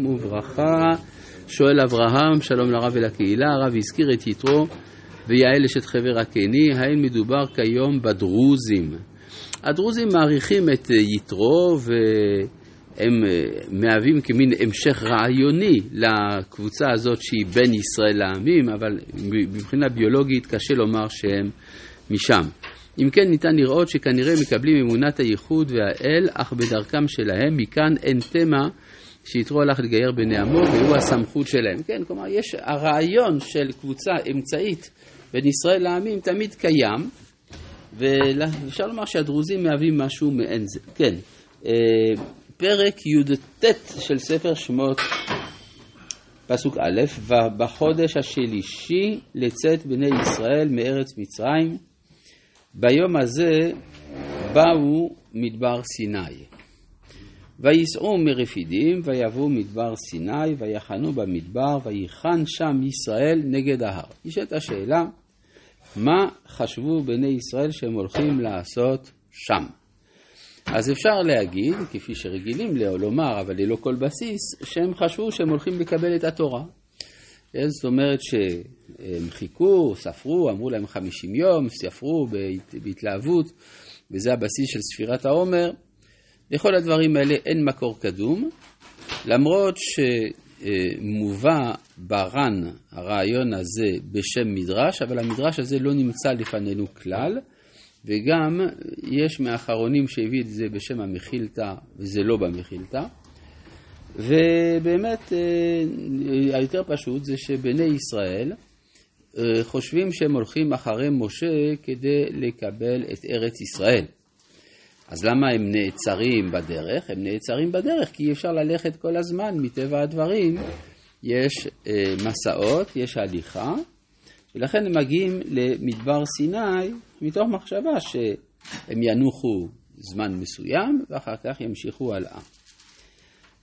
וברכה, שואל אברהם, שלום לרב ולקהילה, הרב הזכיר את יתרו ויעל אשת חבר הקני, האם מדובר כיום בדרוזים? הדרוזים מעריכים את יתרו והם מהווים כמין המשך רעיוני לקבוצה הזאת שהיא בין ישראל לעמים, אבל מבחינה ביולוגית קשה לומר שהם משם. אם כן ניתן לראות שכנראה מקבלים אמונת הייחוד והאל, אך בדרכם שלהם, מכאן אין תמה שיתרו הלך לגייר בני עמו והוא הסמכות שלהם. כן, כלומר, יש הרעיון של קבוצה אמצעית בין ישראל לעמים תמיד קיים, ואפשר לומר שהדרוזים מהווים משהו מעין זה. כן, פרק י"ט של ספר שמות, פסוק א', ובחודש השלישי לצאת בני ישראל מארץ מצרים, ביום הזה באו מדבר סיני. וייסעו מרפידים, ויבואו מדבר סיני, ויחנו במדבר, ויחן שם ישראל נגד ההר. נשאלת השאלה, מה חשבו בני ישראל שהם הולכים לעשות שם? אז אפשר להגיד, כפי שרגילים לומר, אבל ללא כל בסיס, שהם חשבו שהם הולכים לקבל את התורה. זאת אומרת שהם חיכו, ספרו, אמרו להם חמישים יום, ספרו בהתלהבות, וזה הבסיס של ספירת העומר. לכל הדברים האלה אין מקור קדום, למרות שמובא בר"ן הרעיון הזה בשם מדרש, אבל המדרש הזה לא נמצא לפנינו כלל, וגם יש מאחרונים שהביא את זה בשם המחילתא, וזה לא במחילתא. ובאמת היותר פשוט זה שבני ישראל חושבים שהם הולכים אחרי משה כדי לקבל את ארץ ישראל. אז למה הם נעצרים בדרך? הם נעצרים בדרך כי אי אפשר ללכת כל הזמן, מטבע הדברים יש אה, מסעות, יש הליכה, ולכן הם מגיעים למדבר סיני מתוך מחשבה שהם ינוחו זמן מסוים ואחר כך ימשיכו הלאה.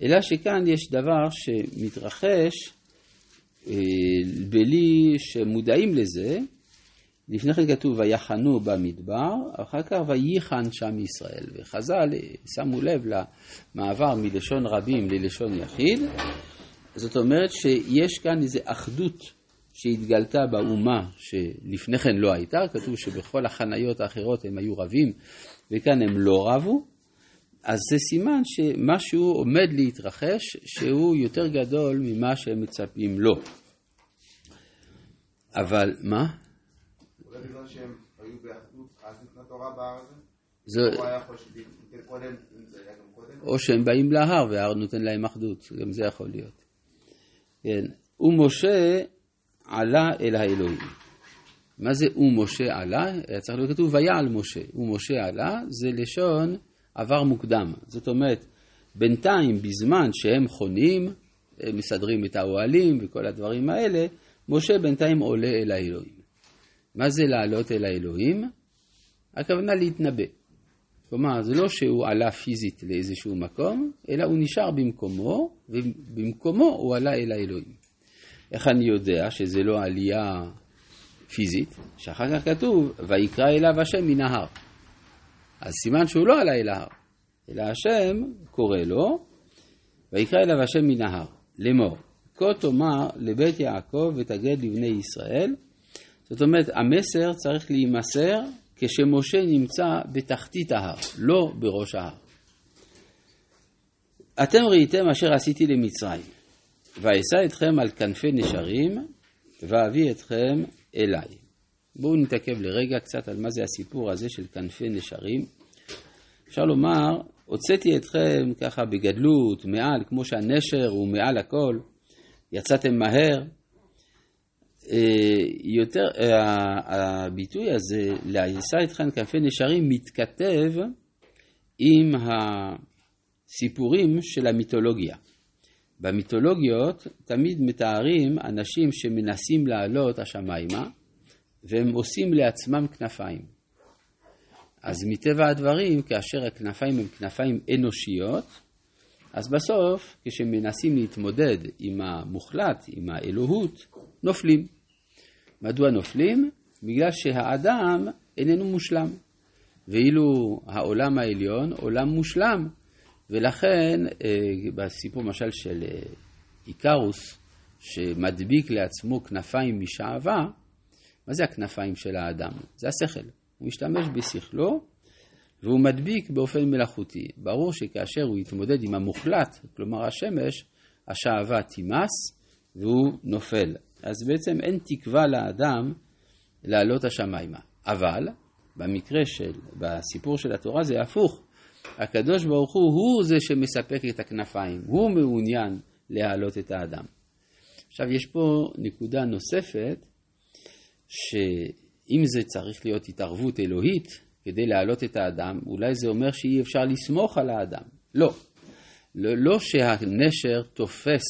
אלא שכאן יש דבר שמתרחש אה, בלי שמודעים לזה, לפני כן כתוב ויחנו במדבר, אחר כך וייחן שם ישראל. וחז"ל שמו לב למעבר מלשון רבים ללשון יחיד. זאת אומרת שיש כאן איזו אחדות שהתגלתה באומה שלפני כן לא הייתה, כתוב שבכל החניות האחרות הם היו רבים וכאן הם לא רבו, אז זה סימן שמשהו עומד להתרחש שהוא יותר גדול ממה שהם מצפים לו. אבל מה? בגלל שהם היו באחדות, אז ניתנה תורה בהר הזה? זה... או שהם באים להר וההר נותן להם אחדות, גם זה יכול להיות. כן, ומשה עלה אל האלוהים. מה זה ומשה עלה? היה צריך להיות כתוב ויעל משה. ומשה עלה זה לשון עבר מוקדם. זאת אומרת, בינתיים, בזמן שהם חונים, הם מסדרים את האוהלים וכל הדברים האלה, משה בינתיים עולה אל האלוהים. מה זה לעלות אל האלוהים? הכוונה להתנבא. כלומר, זה לא שהוא עלה פיזית לאיזשהו מקום, אלא הוא נשאר במקומו, ובמקומו הוא עלה אל האלוהים. איך אני יודע שזה לא עלייה פיזית? שאחר כך כתוב, ויקרא אליו השם מן ההר. אז סימן שהוא לא עלה אל ההר, אלא השם קורא לו, ויקרא אליו השם מן ההר, לאמור, כה תאמר לבית יעקב ותגד לבני ישראל, זאת אומרת, המסר צריך להימסר כשמשה נמצא בתחתית ההר, לא בראש ההר. אתם ראיתם אשר עשיתי למצרים, ואשא אתכם על כנפי נשרים, ואביא אתכם אליי. בואו נתעכב לרגע קצת על מה זה הסיפור הזה של כנפי נשרים. אפשר לומר, הוצאתי אתכם ככה בגדלות, מעל, כמו שהנשר הוא מעל הכל, יצאתם מהר, יותר, הביטוי הזה, להישא אתכם כנפי נשרים, מתכתב עם הסיפורים של המיתולוגיה. במיתולוגיות תמיד מתארים אנשים שמנסים לעלות השמיימה, והם עושים לעצמם כנפיים. אז מטבע הדברים, כאשר הכנפיים הם כנפיים אנושיות, אז בסוף, כשמנסים להתמודד עם המוחלט, עם האלוהות, נופלים. מדוע נופלים? בגלל שהאדם איננו מושלם. ואילו העולם העליון עולם מושלם, ולכן אה, בסיפור למשל של אה, איקרוס, שמדביק לעצמו כנפיים משעווה, מה זה הכנפיים של האדם? זה השכל. הוא משתמש בשכלו והוא מדביק באופן מלאכותי. ברור שכאשר הוא יתמודד עם המוחלט, כלומר השמש, השעווה תימס והוא נופל. אז בעצם אין תקווה לאדם לעלות השמיימה. אבל במקרה של, בסיפור של התורה זה הפוך. הקדוש ברוך הוא הוא זה שמספק את הכנפיים, הוא מעוניין להעלות את האדם. עכשיו יש פה נקודה נוספת, שאם זה צריך להיות התערבות אלוהית כדי להעלות את האדם, אולי זה אומר שאי אפשר לסמוך על האדם. לא. לא, לא שהנשר תופס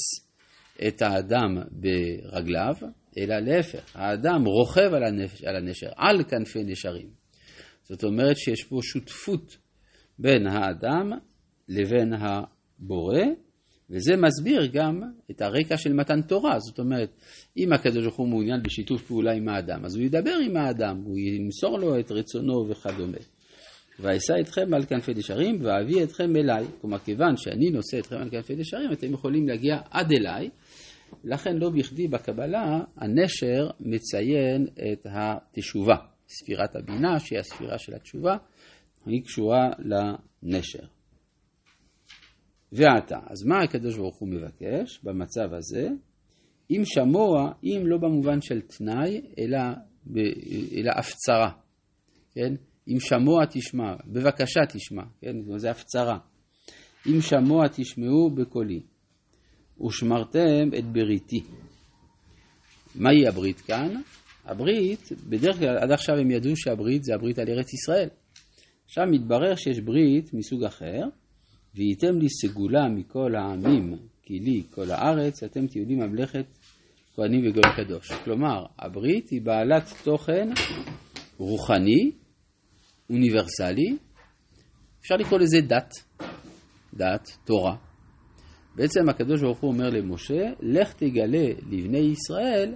את האדם ברגליו, אלא להפך, האדם רוכב על, הנש, על הנשר, על כנפי נשרים. זאת אומרת שיש פה שותפות בין האדם לבין הבורא, וזה מסביר גם את הרקע של מתן תורה. זאת אומרת, אם הקדוש ברוך הוא מעוניין בשיתוף פעולה עם האדם, אז הוא ידבר עם האדם, הוא ימסור לו את רצונו וכדומה. ואשא אתכם על כנפי נשרים ואביא אתכם אליי. כלומר, כיוון שאני נושא אתכם על כנפי נשרים, אתם יכולים להגיע עד אליי. לכן לא בכדי בקבלה הנשר מציין את התשובה. ספירת הבינה, שהיא הספירה של התשובה, היא קשורה לנשר. ועתה, אז מה הקדוש ברוך הוא מבקש במצב הזה? אם שמוע, אם לא במובן של תנאי, אלא, אלא הפצרה, כן? אם שמוע תשמע, בבקשה תשמע, כן? זה הפצרה. אם שמוע תשמעו בקולי, ושמרתם את בריתי. מהי הברית כאן? הברית, בדרך כלל עד עכשיו הם ידעו שהברית זה הברית על ארץ ישראל. עכשיו מתברר שיש ברית מסוג אחר, והייתם לי סגולה מכל העמים, כי לי כל הארץ, אתם תהיו לי ממלכת כהנים וגוי קדוש. כלומר, הברית היא בעלת תוכן רוחני, אוניברסלי, אפשר לקרוא לזה דת, דת, תורה. בעצם הקדוש ברוך הוא אומר למשה, לך תגלה לבני ישראל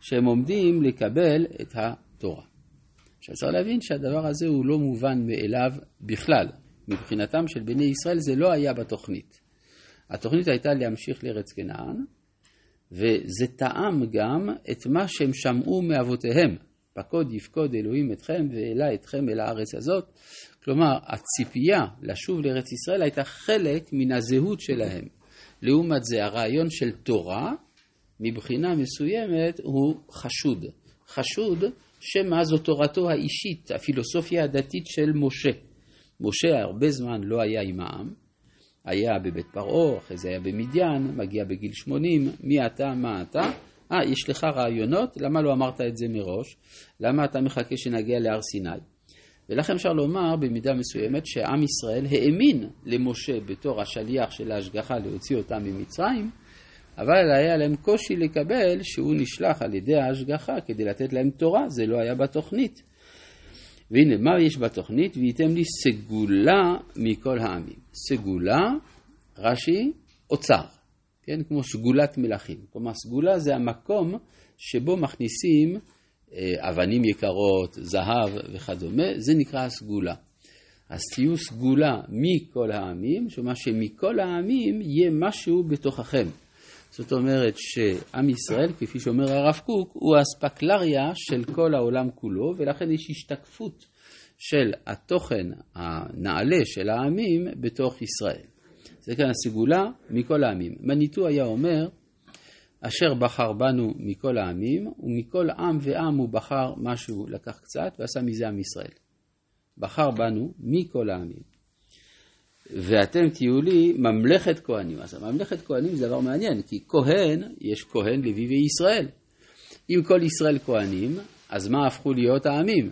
שהם עומדים לקבל את התורה. עכשיו צריך להבין שהדבר הזה הוא לא מובן מאליו בכלל. מבחינתם של בני ישראל זה לא היה בתוכנית. התוכנית הייתה להמשיך לארץ כנען, וזה טעם גם את מה שהם שמעו מאבותיהם. פקוד יפקוד אלוהים אתכם והעלה אתכם אל הארץ הזאת. כלומר, הציפייה לשוב לארץ ישראל הייתה חלק מן הזהות שלהם. לעומת זה, הרעיון של תורה, מבחינה מסוימת, הוא חשוד. חשוד שמה זו תורתו האישית, הפילוסופיה הדתית של משה. משה הרבה זמן לא היה עם העם, היה בבית פרעה, אחרי זה היה במדיין, מגיע בגיל 80, מי אתה, מה אתה? אה, יש לך רעיונות? למה לא אמרת את זה מראש? למה אתה מחכה שנגיע להר סיני? ולכן אפשר לומר במידה מסוימת שעם ישראל האמין למשה בתור השליח של ההשגחה להוציא אותם ממצרים, אבל היה להם קושי לקבל שהוא נשלח על ידי ההשגחה כדי לתת להם תורה, זה לא היה בתוכנית. והנה, מה יש בתוכנית? וייתם לי סגולה מכל העמים. סגולה, רש"י, אוצר, כן? כמו סגולת מלכים. כלומר, סגולה זה המקום שבו מכניסים אה, אבנים יקרות, זהב וכדומה, זה נקרא הסגולה. אז תהיו סגולה מכל העמים, שאומר שמכל העמים יהיה משהו בתוככם. זאת אומרת שעם ישראל, כפי שאומר הרב קוק, הוא האספקלריה של כל העולם כולו, ולכן יש השתקפות של התוכן הנעלה של העמים בתוך ישראל. זה כאן הסגולה מכל העמים. מניטו היה אומר, אשר בחר בנו מכל העמים, ומכל עם ועם הוא בחר משהו, לקח קצת, ועשה מזה עם ישראל. בחר בנו מכל העמים. ואתם תהיו לי ממלכת כהנים. אז הממלכת כהנים זה דבר מעניין, כי כהן, יש כהן לוי וישראל. אם כל ישראל כהנים, אז מה הפכו להיות העמים?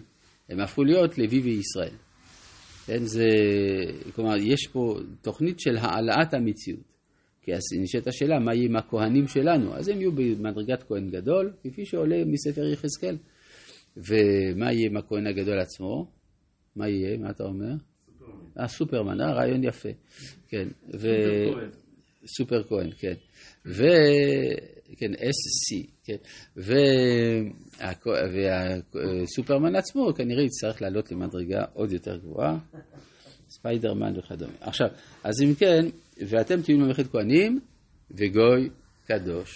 הם הפכו להיות לוי וישראל. כן, זה, כלומר, יש פה תוכנית של העלאת המציאות. כי אז נשאלת השאלה, מה יהיה עם הכהנים שלנו? אז הם יהיו במדרגת כהן גדול, כפי שעולה מספר יחזקאל. ומה יהיה עם הכהן הגדול עצמו? מה יהיה? מה אתה אומר? אה, סופרמן, אה, רעיון יפה. כן. ו... סופר כהן, כן. ו... כן, SC, כן. והסופרמן עצמו כנראה יצטרך לעלות למדרגה עוד יותר גבוהה. ספיידרמן וכדומה. עכשיו, אז אם כן, ואתם תהיו ממלכת כהנים וגוי קדוש.